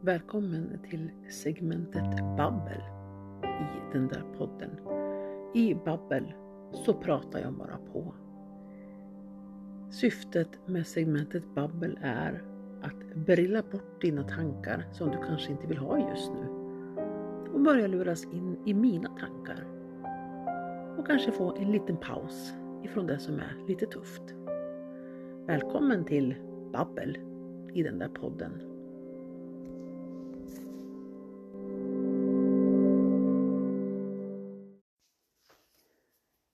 Välkommen till segmentet Babbel i den där podden. I Babbel så pratar jag bara på. Syftet med segmentet Babbel är att brilla bort dina tankar som du kanske inte vill ha just nu och börja luras in i mina tankar och kanske få en liten paus ifrån det som är lite tufft. Välkommen till Babbel i den där podden.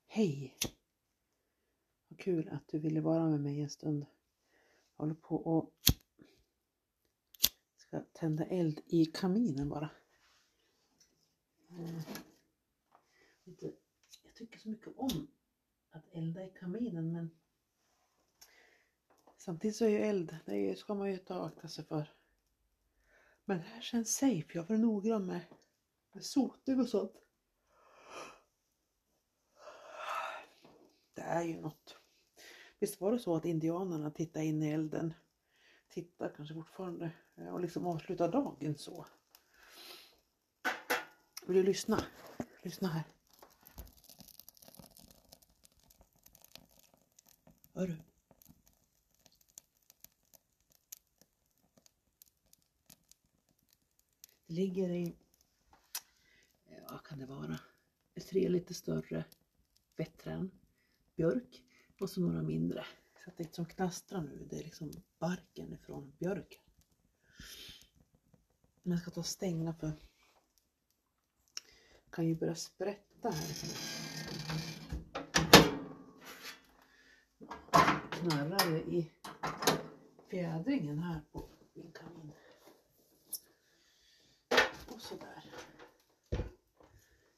Hej! Vad kul att du ville vara med mig en stund. Jag håller på och ska tända eld i kaminen bara. Eh, jag tycker så mycket om att elda i kaminen men samtidigt så är ju eld, det ska man ju ta och akta sig för. Men det här känns safe, jag var noggrann med, med sotning och sånt. Det är ju något. Visst var det så att indianerna tittade in i elden, tittar kanske fortfarande eh, och liksom avslutar dagen så. Vill du lyssna? Lyssna här. Hör du? Det ligger i, vad kan det vara, tre lite större vettran björk och så några mindre. Så att det som knastrar nu det är liksom barken ifrån björken. Men jag ska ta och stänga för kan ju börja sprätta här. Knarrar det i fjädringen här på min kamin. Och sådär.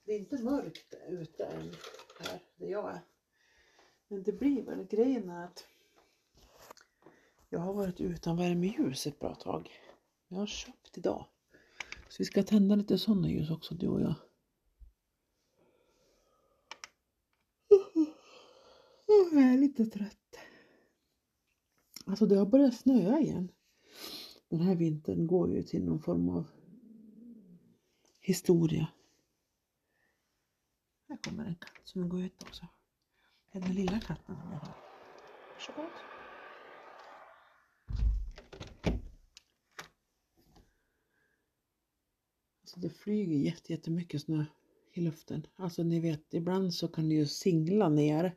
Det är inte mörkt ute än här där jag är. Men det blir väl grejen är att jag har varit utan värmeljus ett bra tag. Jag har köpt idag. Så vi ska tända lite sådana ljus också du och jag. Jag är lite trött. Alltså det har börjat snöa igen. Den här vintern går ju till någon form av historia. Här kommer en katt som går ut också. Det är den lilla katten som jag har. Varsågod. Alltså det flyger jättemycket snö i luften. Alltså ni vet, ibland så kan det ju singla ner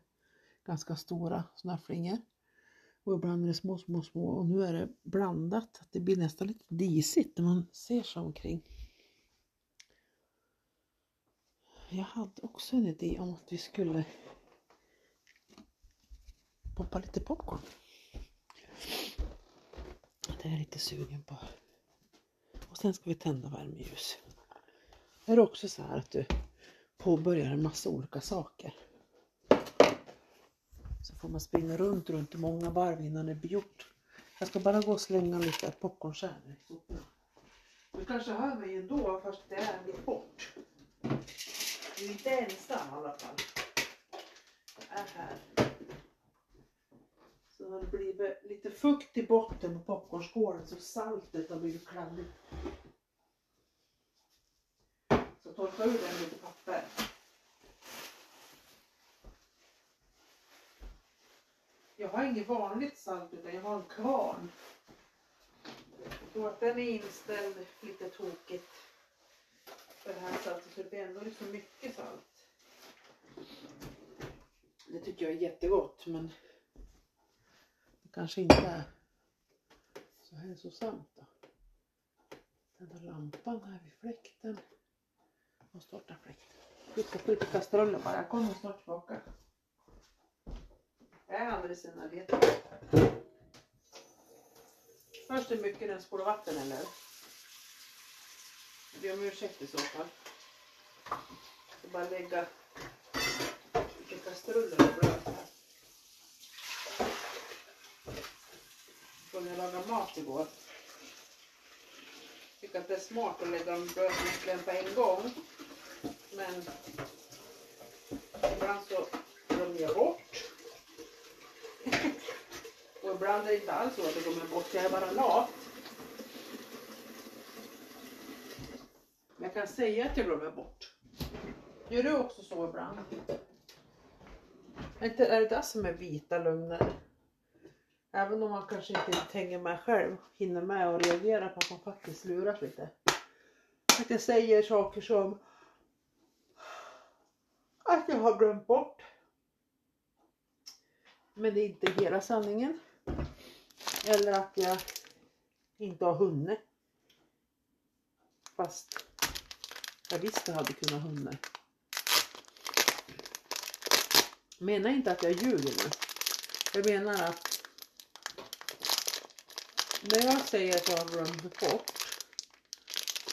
ganska stora snöflingor. Och ibland är det små, små, små. Och nu är det blandat. Att det blir nästan lite disigt när man ser sig omkring. Jag hade också en idé om att vi skulle poppa lite popcorn. Det är jag lite sugen på. Och sen ska vi tända värmeljus. Är det också så här att du påbörjar en massa olika saker. Så får man springa runt, runt i många varv innan det blir gjort. Jag ska bara gå och slänga lite popcornkärnor i soporna. Du kanske hör mig ändå fast det är lite bort. Du är inte ensam i alla fall. Jag är här. Så har det blivit lite fukt i botten på popcornskålen så saltet har blivit kladdigt. Så torka ur den lite papper. Jag har inget vanligt salt utan jag har en kvarn. Tror att den är inställd lite tokigt för det här saltet så det blir ändå liksom mycket salt. Det tycker jag är jättegott men det kanske inte är så hälsosamt då. Tända lampan här vid fläkten och starta fläkten. Skicka på lite kastruller bara, jag kommer snart tillbaka medicinarbete. Först är mycket den spolar vatten eller? Jag ber om ursäkt i så fall. Jag ska bara lägga lite kastruller och bröd här. Från jag lagade mat igår. Jag tycker att det är smart att lägga bröden på en gång. Men ibland så glömmer jag bort ibland är det inte alls så att jag glömmer bort, jag är bara lat. Men jag kan säga att jag glömmer bort. Gör du också så ibland? Är är det det som är vita lögner? Även om man kanske inte tänker med själv, hinner med och reagera på att man faktiskt luras lite. Att jag säger saker som att jag har glömt bort. Men det är inte hela sanningen. Eller att jag inte har hunnit. Fast jag visste jag hade kunnat hunnit. Jag menar inte att jag ljuger nu. Jag menar att när jag säger att jag har glömt bort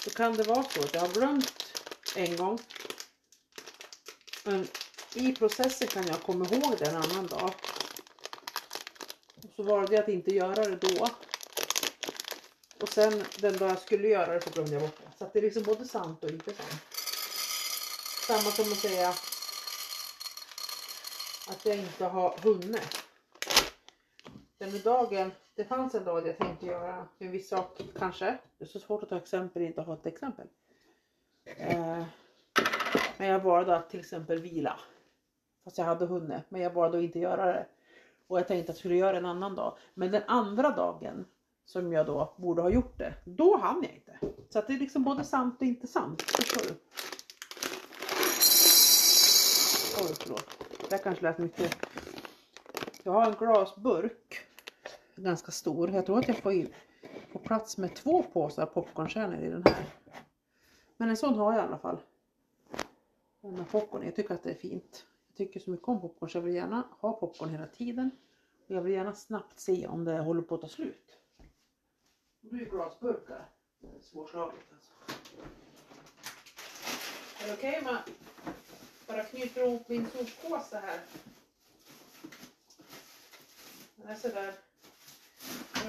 så kan det vara så att jag har glömt en gång. Men i processen kan jag komma ihåg det en annan dag. Så valde jag att inte göra det då. Och sen den dag jag skulle göra det så glömde jag bort det. Så att det är liksom både sant och inte sant. Samma som att säga att jag inte har hunnit. Den dagen, det fanns en dag jag tänkte göra en viss sak kanske. Det är så svårt att ta exempel, inte ha ett exempel. Eh, men jag valde att till exempel vila. Fast jag hade hunnit. Men jag valde att inte göra det. Och jag tänkte att jag skulle göra det en annan dag. Men den andra dagen som jag då borde ha gjort det. Då hann jag inte. Så att det är liksom både sant och inte sant. Förstår du? Oj, förlåt. Det här kanske lät mycket. Jag har en glasburk. Ganska stor. Jag tror att jag får in på plats med två påsar popcornkärnor i den här. Men en sån har jag i alla fall. Den här popcorn. Jag tycker att det är fint. Tycker så mycket om popcorn så jag vill gärna ha popcorn hela tiden. Och jag vill gärna snabbt se om det håller på att ta slut. Det är glasburkar. Svårslaget alltså. Är det okej om jag bara knyter ihop min soppåse här? Den är sådär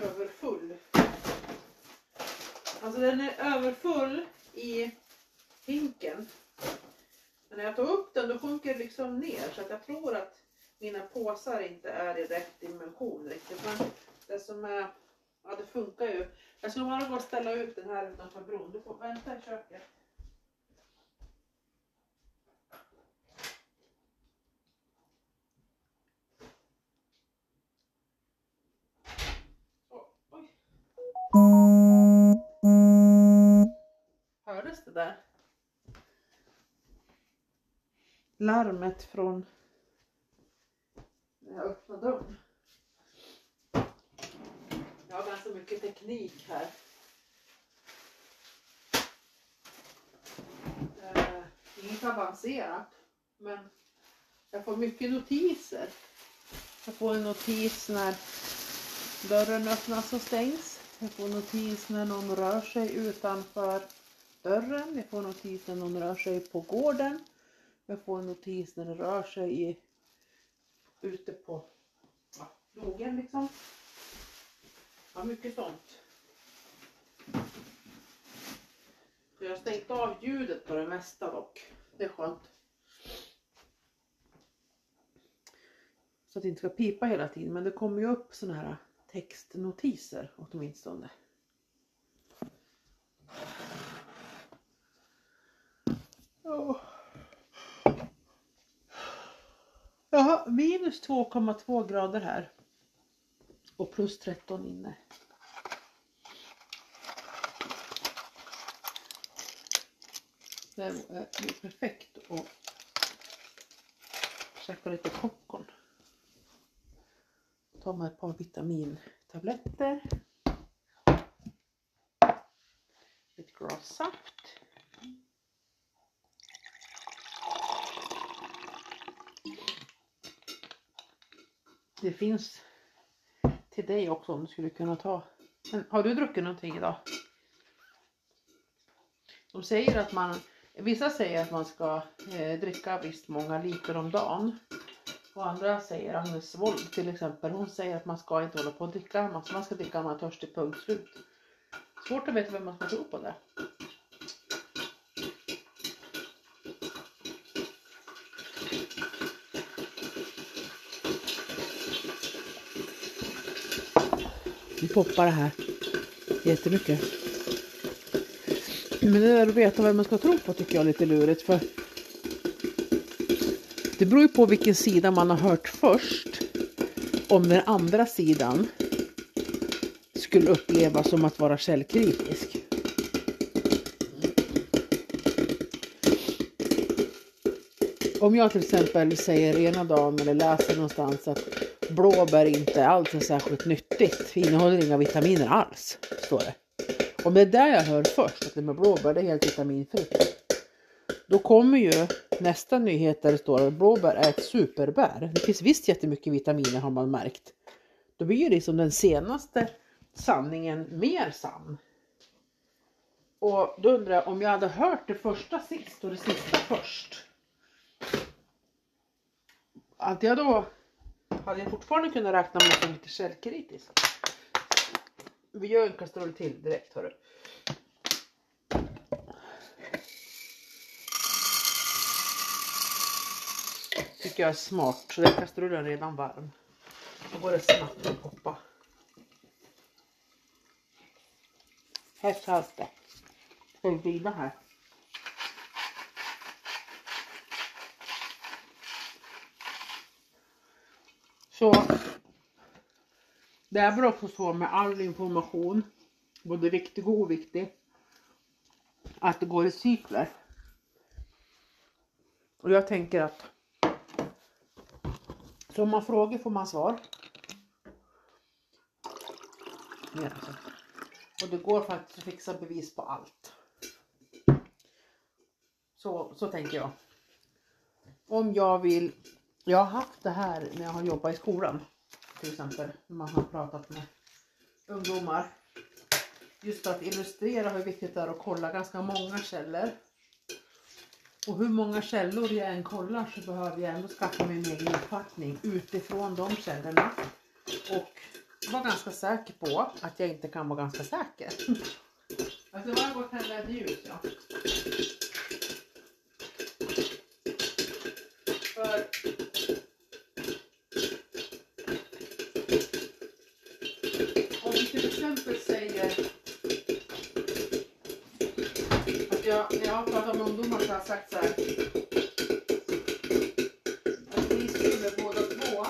överfull. Alltså den är överfull i hinken. Men när jag tar upp den då sjunker det liksom ner så att jag tror att mina påsar inte är i rätt dimension riktigt. Men det som är, ja det funkar ju. Jag ska bara gå och ställa ut den här utanför bron. Du får vänta i köket. Hördes det där? Larmet från när jag öppnade dörren. Jag har ganska mycket teknik här. Eh, inget avancerat. Men jag får mycket notiser. Jag får en notis när dörren öppnas och stängs. Jag får notis när någon rör sig utanför dörren. Jag får notis när någon rör sig på gården. Jag får en notis när det rör sig i, ute på ja, logen liksom. Ja, mycket sånt. Så jag har stängt av ljudet på det mesta dock. Det är skönt. Så att det inte ska pipa hela tiden. Men det kommer ju upp såna här textnotiser åtminstone. Oh. Jaha, minus 2,2 grader här. Och plus 13 inne. Det är perfekt att käka lite popcorn. Ta med ett par vitamintabletter. Ett glas saft. Det finns till dig också om du skulle kunna ta. Men har du druckit någonting idag? De säger att man, vissa säger att man ska eh, dricka visst många liter om dagen. Och andra säger, Agnes Wold till exempel, hon säger att man ska inte hålla på att dricka, man ska dricka när man är törstig, punkt slut. Svårt att veta vem man ska tro på det. Poppar det här jättemycket. Men det där att veta vad man ska tro på tycker jag är lite lurigt för det beror ju på vilken sida man har hört först. Om den andra sidan skulle upplevas som att vara källkritisk. Om jag till exempel säger ena dagen eller läser någonstans att blåbär inte alls är särskilt nyttigt, innehåller inga vitaminer alls, står det. Om det är där jag hör först, att det med blåbär det är helt vitaminfritt. Då kommer ju nästa nyhet där det står att blåbär är ett superbär. Det finns visst jättemycket vitaminer har man märkt. Då blir ju liksom den senaste sanningen mer sann. Och då undrar jag om jag hade hört det första sist och det sista först. Att jag då hade jag fortfarande kunnat räkna mig som lite källkritisk. Vi gör en kastrull till direkt hörru. Tycker jag är smart. Så den kastrullen är redan varm. Då går det snabbt att poppa. Här känns det. Ska vi vrida här? Så det är väl också så med all information, både viktig och oviktig, att det går i cykler. Och jag tänker att som man frågar får man svar. Och det går faktiskt att fixa bevis på allt. Så, så tänker jag. Om jag vill jag har haft det här när jag har jobbat i skolan. Till exempel när man har pratat med ungdomar. Just för att illustrera hur viktigt det är att kolla ganska många källor. Och hur många källor jag än kollar så behöver jag ändå skaffa mig en egen uppfattning utifrån de källorna. Och vara ganska säker på att jag inte kan vara ganska säker. Alltså det var gått tända ett ljus ja. För exempel säger att jag, om har ungdomar som har sagt så här. Att vi skulle båda två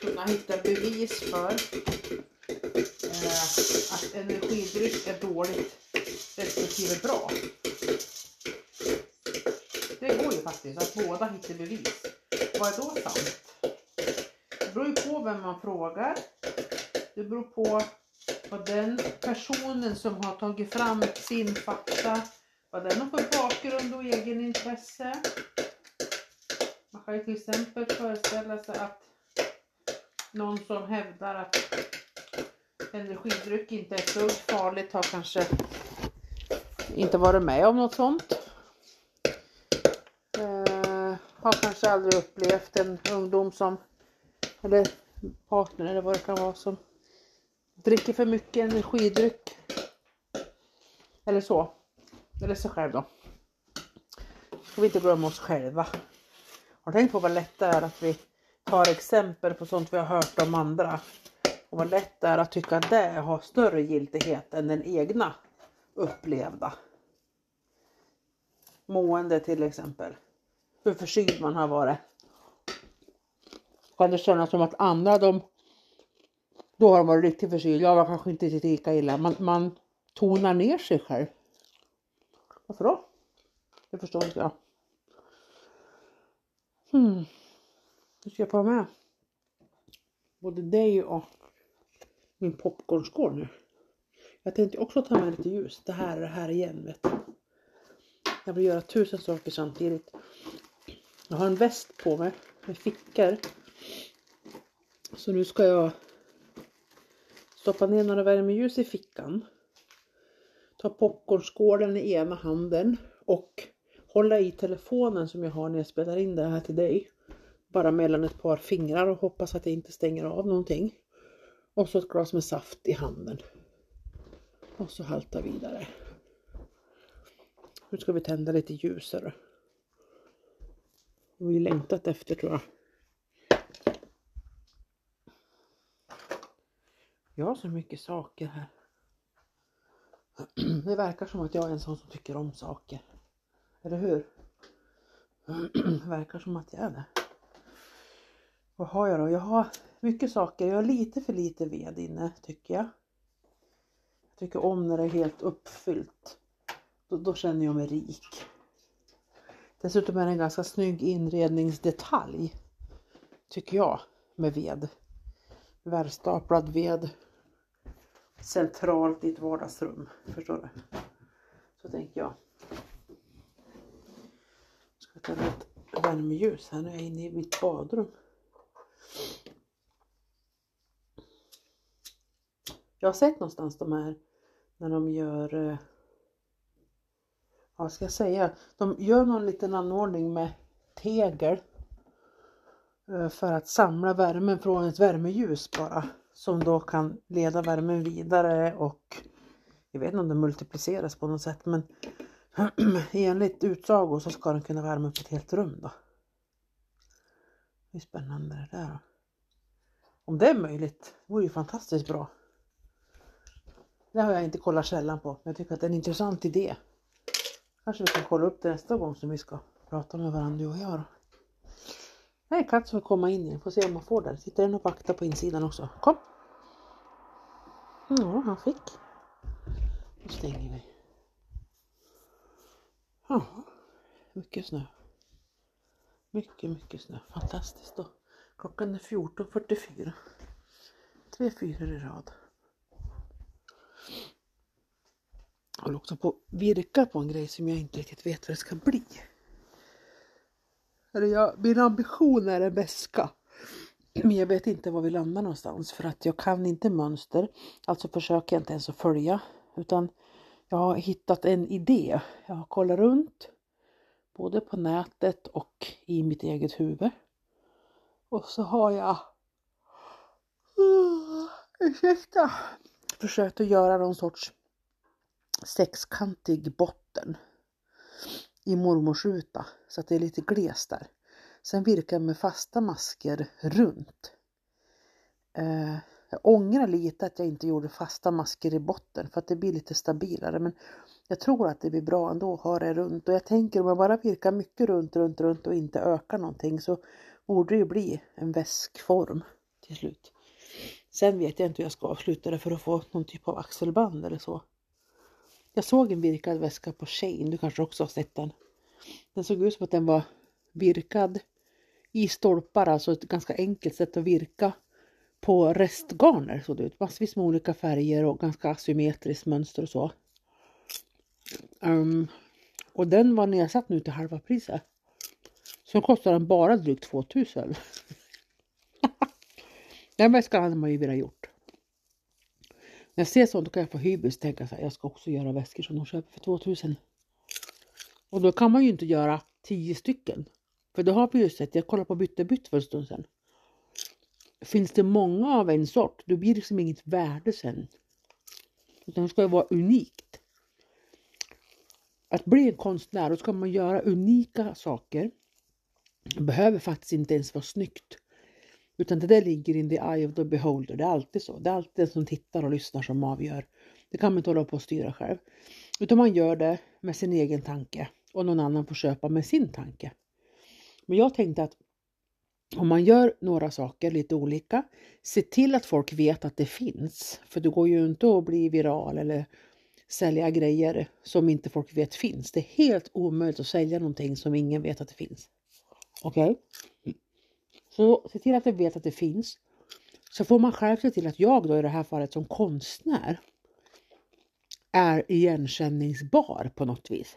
kunna hitta bevis för eh, att energidryck är dåligt respektive bra. Det går ju faktiskt att båda hittar bevis. Vad är då sant? Det beror ju på vem man frågar. Det beror på vad den personen som har tagit fram sin fakta, vad den har för bakgrund och egenintresse. Man kan ju till exempel föreställa sig att någon som hävdar att energidryck inte är så farligt har kanske inte varit med om något sånt. Eh, har kanske aldrig upplevt en ungdom som, eller partner eller vad det kan vara som dricker för mycket energidryck. Eller så. Eller sig själv då. Ska vi inte glömma oss själva. Har du tänkt på vad lätt det är att vi tar exempel på sånt vi har hört om andra. Och vad lätt det är att tycka att det har större giltighet än den egna upplevda. Mående till exempel. Hur förkyld man har varit. Kan det kännas som att andra de då har varit riktigt förkylda. Jag var kanske inte lika illa. Man, man tonar ner sig själv. Varför då? Det förstår inte jag. Hmm. Nu ska jag få med både dig och min popcornskål nu. Jag tänkte också ta med lite ljus. Det här är det här igen vet du. Jag vill göra tusen saker samtidigt. Jag har en väst på mig med fickor. Så nu ska jag Stoppa ner några värmeljus i fickan. Ta popcornskålen i ena handen och hålla i telefonen som jag har när jag spelar in det här till dig. Bara mellan ett par fingrar och hoppas att jag inte stänger av någonting. Och så ett glas med saft i handen. Och så halta vidare. Nu ska vi tända lite ljusare. Det har vi längtat efter tror jag. Jag har så mycket saker här. Det verkar som att jag är en sån som tycker om saker. Eller hur? Verkar som att jag är det. Vad har jag då? Jag har mycket saker. Jag har lite för lite ved inne tycker jag. Jag tycker om när det är helt uppfyllt. Då, då känner jag mig rik. Dessutom är det en ganska snygg inredningsdetalj. Tycker jag. Med ved. Värstaplad ved. Centralt i ett vardagsrum. Förstår du? Så tänker jag. Ska ta ett värmeljus här när jag är inne i mitt badrum. Jag har sett någonstans de här när de gör, eh, vad ska jag säga, de gör någon liten anordning med tegel eh, för att samla värmen från ett värmeljus bara som då kan leda värmen vidare och jag vet inte om det multipliceras på något sätt men enligt utsago så ska den kunna värma upp ett helt rum då. Hur spännande det där då. Om det är möjligt, det vore ju fantastiskt bra. Det har jag inte kollat källan på, men jag tycker att det är en intressant idé. Kanske vi kan kolla upp det nästa gång som vi ska prata med varandra du och jag då. Det är en katt som vill komma in i Får se om man får den. Sitter den och vaktar på insidan också. Kom! Ja, han fick. Nu stänger vi. Ja, mycket snö. Mycket, mycket snö. Fantastiskt då. Klockan är 14.44. Tre fyror i rad. Jag håller också på att virka på en grej som jag inte riktigt vet vad det ska bli. Eller jag, min ambition är en väska. Men jag vet inte var vi landar någonstans för att jag kan inte mönster. Alltså försöker jag inte ens att följa. Utan jag har hittat en idé. Jag har kollat runt. Både på nätet och i mitt eget huvud. Och så har jag ursäkta, försökt att göra någon sorts sexkantig botten i mormors ruta så att det är lite glest där. Sen virkar jag med fasta masker runt. Eh, jag ångrar lite att jag inte gjorde fasta masker i botten för att det blir lite stabilare men jag tror att det blir bra ändå att ha det runt och jag tänker om jag bara virkar mycket runt, runt, runt och inte ökar någonting så borde det ju bli en väskform till slut. Sen vet jag inte hur jag ska avsluta det för att få någon typ av axelband eller så. Jag såg en virkad väska på Shane, du kanske också har sett den. Den såg ut som att den var virkad i stolpar, alltså ett ganska enkelt sätt att virka på restgarner såg det ut. Massvis med olika färger och ganska asymmetriskt mönster och så. Um, och den var nedsatt nu till halva priset. Så kostar den bara drygt 2000. den väskan hade man ju velat gjort. När jag ser sånt då kan jag få hybris och tänka så här, jag ska också göra väskor som de köper för 2000. Och då kan man ju inte göra 10 stycken. För det har vi ju sett, jag kollade på Byttebytt för en stund sedan. Finns det många av en sort, då blir det liksom inget värde sen. Utan det ska ju vara unikt. Att bli en konstnär, då ska man göra unika saker. Det behöver faktiskt inte ens vara snyggt. Utan det där ligger in the eye of the beholder. Det är alltid så. Det är alltid den som tittar och lyssnar som avgör. Det kan man inte hålla på och styra själv. Utan man gör det med sin egen tanke. Och någon annan får köpa med sin tanke. Men jag tänkte att om man gör några saker lite olika, se till att folk vet att det finns. För det går ju inte att bli viral eller sälja grejer som inte folk vet finns. Det är helt omöjligt att sälja någonting som ingen vet att det finns. Okej? Okay? Så se till att du vet att det finns. Så får man själv se till att jag då i det här fallet som konstnär är igenkänningsbar på något vis.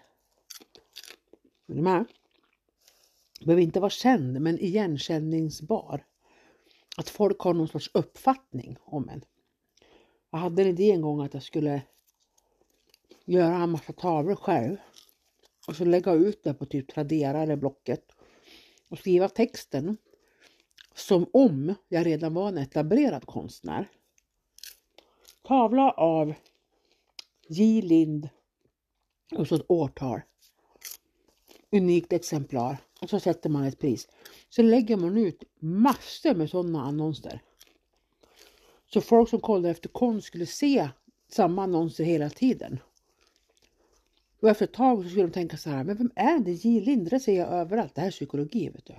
Är du med? Behöver inte vara känd men igenkänningsbar. Att folk har någon sorts uppfattning om en. Jag hade en idé en gång att jag skulle göra en massa tavlor själv och så lägga ut det på typ Tradera eller Blocket och skriva texten som om jag redan var en etablerad konstnär. Tavla av J. Lind och så ett årtal. Unikt exemplar och så sätter man ett pris. Så lägger man ut massor med sådana annonser. Så folk som kollar efter konst skulle se samma annonser hela tiden. Och efter ett tag så skulle de tänka så här, men vem är det? J. Lindre ser jag överallt. Det här är psykologi vet du.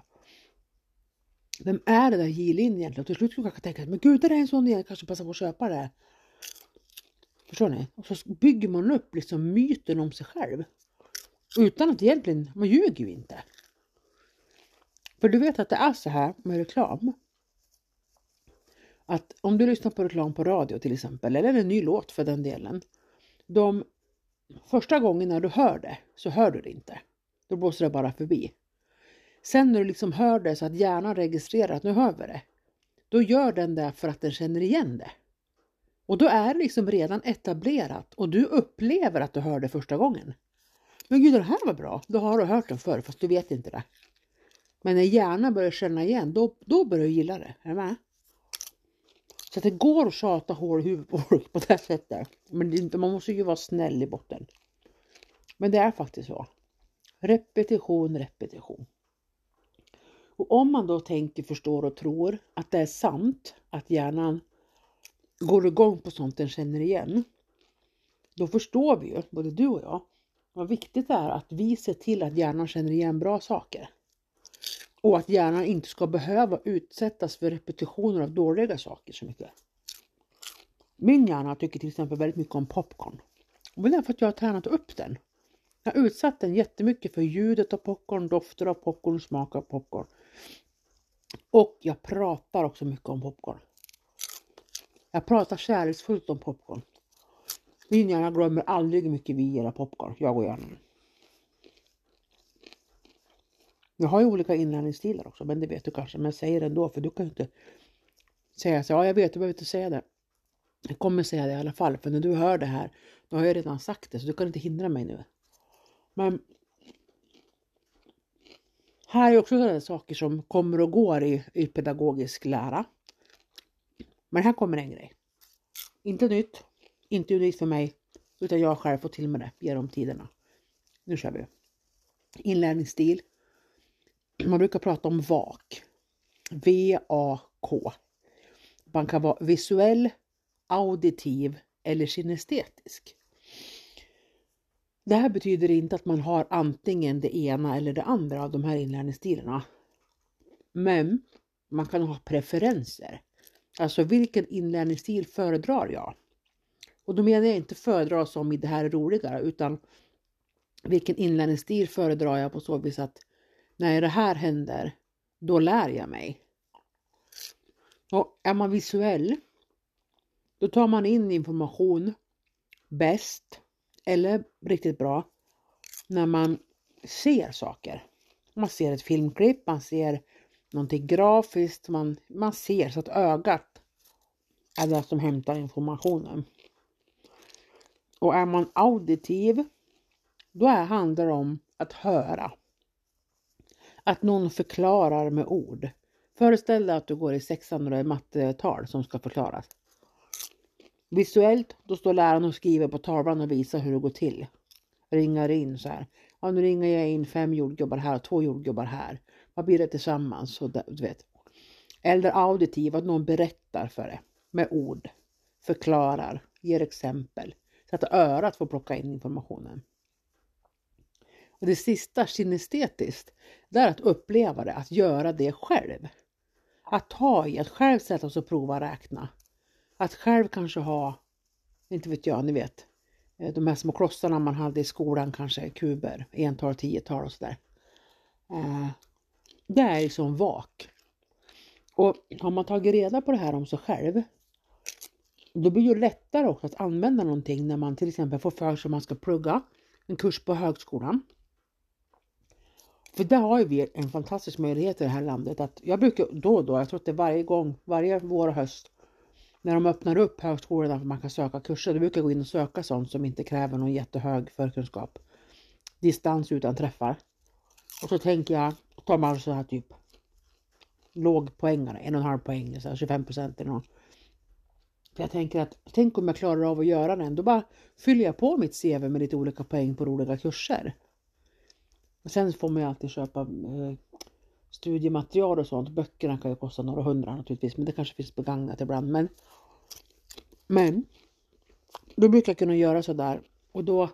Vem är det där J. Lind egentligen? Och till slut skulle jag kanske tänka, men gud det är en sån jag kanske passar på att köpa det. Förstår ni? Och så bygger man upp liksom myten om sig själv. Utan att egentligen, man ljuger ju inte. För du vet att det är så här med reklam. Att om du lyssnar på reklam på radio till exempel, eller en ny låt för den delen. De första gången när du hör det så hör du det inte. Då blåser det bara förbi. Sen när du liksom hör det så att hjärnan registrerar att nu hör vi det. Då gör den det för att den känner igen det. Och då är det liksom redan etablerat och du upplever att du hör det första gången. Men gud, det här var bra. Då har du hört den förr fast du vet inte det. Men när hjärnan börjar känna igen, då, då börjar du gilla det. Är du med? Så att det går att tjata hål i huvudet på folk på det sättet. Men det, man måste ju vara snäll i botten. Men det är faktiskt så. Repetition, repetition. Och om man då tänker, förstår och tror att det är sant att hjärnan går igång på sånt den känner igen. Då förstår vi ju, både du och jag, vad viktigt det är att vi ser till att hjärnan känner igen bra saker. Och att hjärnan inte ska behöva utsättas för repetitioner av dåliga saker så mycket. Min hjärna tycker till exempel väldigt mycket om popcorn. Och det är för att jag har tränat upp den. Jag har utsatt den jättemycket för ljudet av popcorn, dofter av popcorn, smak av popcorn. Och jag pratar också mycket om popcorn. Jag pratar kärleksfullt om popcorn. Min hjärna glömmer aldrig hur mycket vi gillar popcorn, jag och hjärnan. Jag har ju olika inlärningsstilar också, men det vet du kanske. Men jag säger det ändå, för du kan ju inte säga så. Ja, jag vet, du behöver inte säga det. Jag kommer säga det i alla fall, för när du hör det här, då har jag redan sagt det, så du kan inte hindra mig nu. Men här är också sådana saker som kommer och går i, i pedagogisk lära. Men här kommer en grej. Inte nytt, inte unikt för mig, utan jag själv får till med det genom tiderna. Nu kör vi. Inlärningsstil. Man brukar prata om VAK. V-A-K. Man kan vara visuell, auditiv eller kinestetisk. Det här betyder inte att man har antingen det ena eller det andra av de här inlärningsstilarna. Men man kan ha preferenser. Alltså vilken inlärningsstil föredrar jag? Och då menar jag inte föredra som i det här är roligare utan vilken inlärningsstil föredrar jag på så vis att när det här händer, då lär jag mig. Och är man visuell, då tar man in information bäst eller riktigt bra när man ser saker. Man ser ett filmklipp, man ser någonting grafiskt, man, man ser så att ögat är det som hämtar informationen. Och är man auditiv, då handlar det om att höra. Att någon förklarar med ord. Föreställ dig att du går i sexan och det är mattetal som ska förklaras. Visuellt, då står läraren och skriver på tavlan och visar hur det går till. Ringar in så här. Ja, nu ringer jag in fem jordgubbar här och två jordgubbar här. Vad blir det tillsammans? Och du vet. Eller auditiv, att någon berättar för dig med ord. Förklarar, ger exempel. Så att örat får plocka in informationen. Och det sista, kinestetiskt, det är att uppleva det, att göra det själv. Att ta i, att själv sätta sig och prova räkna. Att själv kanske ha, inte vet jag, ni vet, eh, de här små klossarna man hade i skolan, kanske kuber, ental, tiotal och sådär. Eh, det är liksom vak. Och har man tagit reda på det här om sig själv, då blir det lättare också att använda någonting när man till exempel får för sig att man ska plugga en kurs på högskolan. För där har ju vi en fantastisk möjlighet i det här landet att jag brukar då och då, jag tror att det är varje gång, varje vår och höst, när de öppnar upp högskolorna för man kan söka kurser, då brukar jag gå in och söka sånt som inte kräver någon jättehög förkunskap. Distans utan träffar. Och så tänker jag, tar man så här typ lågpoängare, en och en halv poäng, så här 25 procent eller något. För jag tänker att tänk om jag klarar av att göra den, då bara fyller jag på mitt CV med lite olika poäng på roliga kurser. Och sen får man ju alltid köpa eh, studiematerial och sånt. Böckerna kan ju kosta några hundra naturligtvis, men det kanske finns begagnat ibland. Men Men då brukar jag kunna göra sådär och då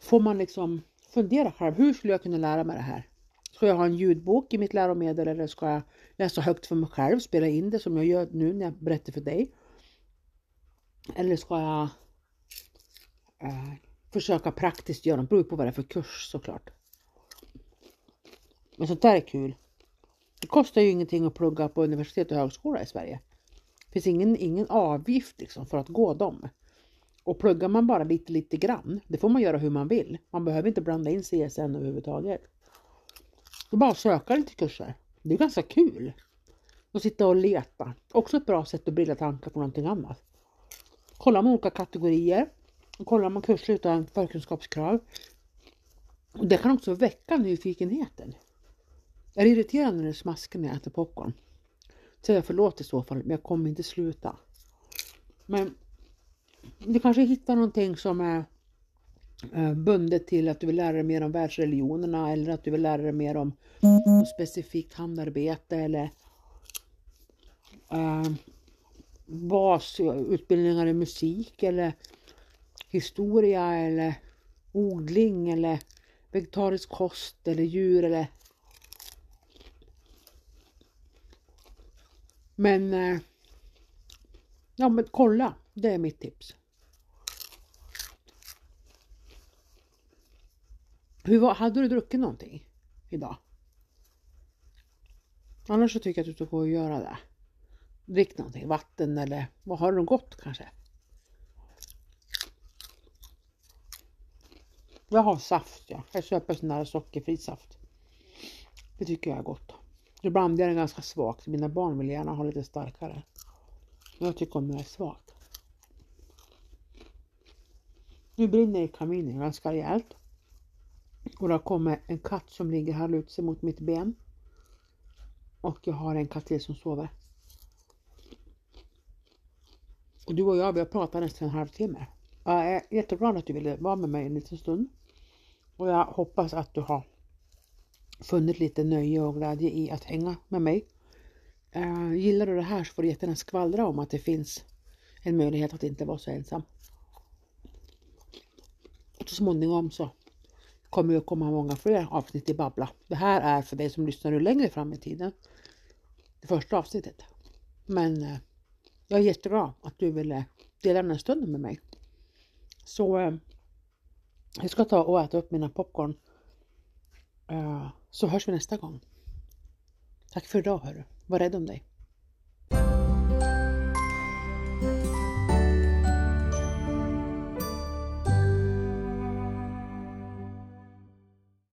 får man liksom fundera själv. Hur skulle jag kunna lära mig det här? Ska jag ha en ljudbok i mitt läromedel eller ska jag läsa högt för mig själv, spela in det som jag gör nu när jag berättar för dig? Eller ska jag eh, försöka praktiskt göra, det beror på vad det är för kurs såklart. Men sånt där är kul. Det kostar ju ingenting att plugga på universitet och högskola i Sverige. Det finns ingen, ingen avgift liksom för att gå dem. Och pluggar man bara lite, lite grann, det får man göra hur man vill. Man behöver inte blanda in CSN överhuvudtaget. Det är bara att söka lite kurser. Det är ganska kul. Att sitta och leta. Också ett bra sätt att bilda tankar på någonting annat. Kollar man olika kategorier. Och kollar man kurser utan förkunskapskrav. Det kan också väcka nyfikenheten. Är det irriterande när det smaskar när jag äter popcorn? Säger jag förlåt i så fall, men jag kommer inte sluta. Men du kanske hittar någonting som är eh, bundet till att du vill lära dig mer om världsreligionerna eller att du vill lära dig mer om specifikt handarbete eller uh, basutbildningar i musik eller historia eller odling eller vegetarisk kost eller djur eller Men eh, ja men kolla det är mitt tips. Hur var, hade du druckit någonting idag? Annars så tycker jag att du ska gå och göra det. Drick någonting, vatten eller vad har du gott kanske? Jag har saft ja. Jag köper sån här sockerfri saft. Det tycker jag är gott. Då blandar jag den ganska svagt. Mina barn vill gärna ha lite starkare. Jag tycker om det är svagt. Nu brinner det i kaminen ganska rejält. Och det har kommit en katt som ligger här och lutar sig mot mitt ben. Och jag har en katt till som sover. Och du och jag, vi har pratat nästan en halvtimme. Jag är eh, jätteglad att du ville vara med mig en liten stund. Och jag hoppas att du har funnit lite nöje och glädje i att hänga med mig. Uh, gillar du det här så får du jättegärna skvallra om att det finns en möjlighet att inte vara så ensam så småningom så kommer det komma många fler avsnitt i Babbla. Det här är för dig som lyssnar längre fram i tiden. Det första avsnittet. Men eh, jag är jätteglad att du ville dela den här stunden med mig. Så eh, jag ska ta och äta upp mina popcorn. Eh, så hörs vi nästa gång. Tack för idag hörru. Var rädd om dig.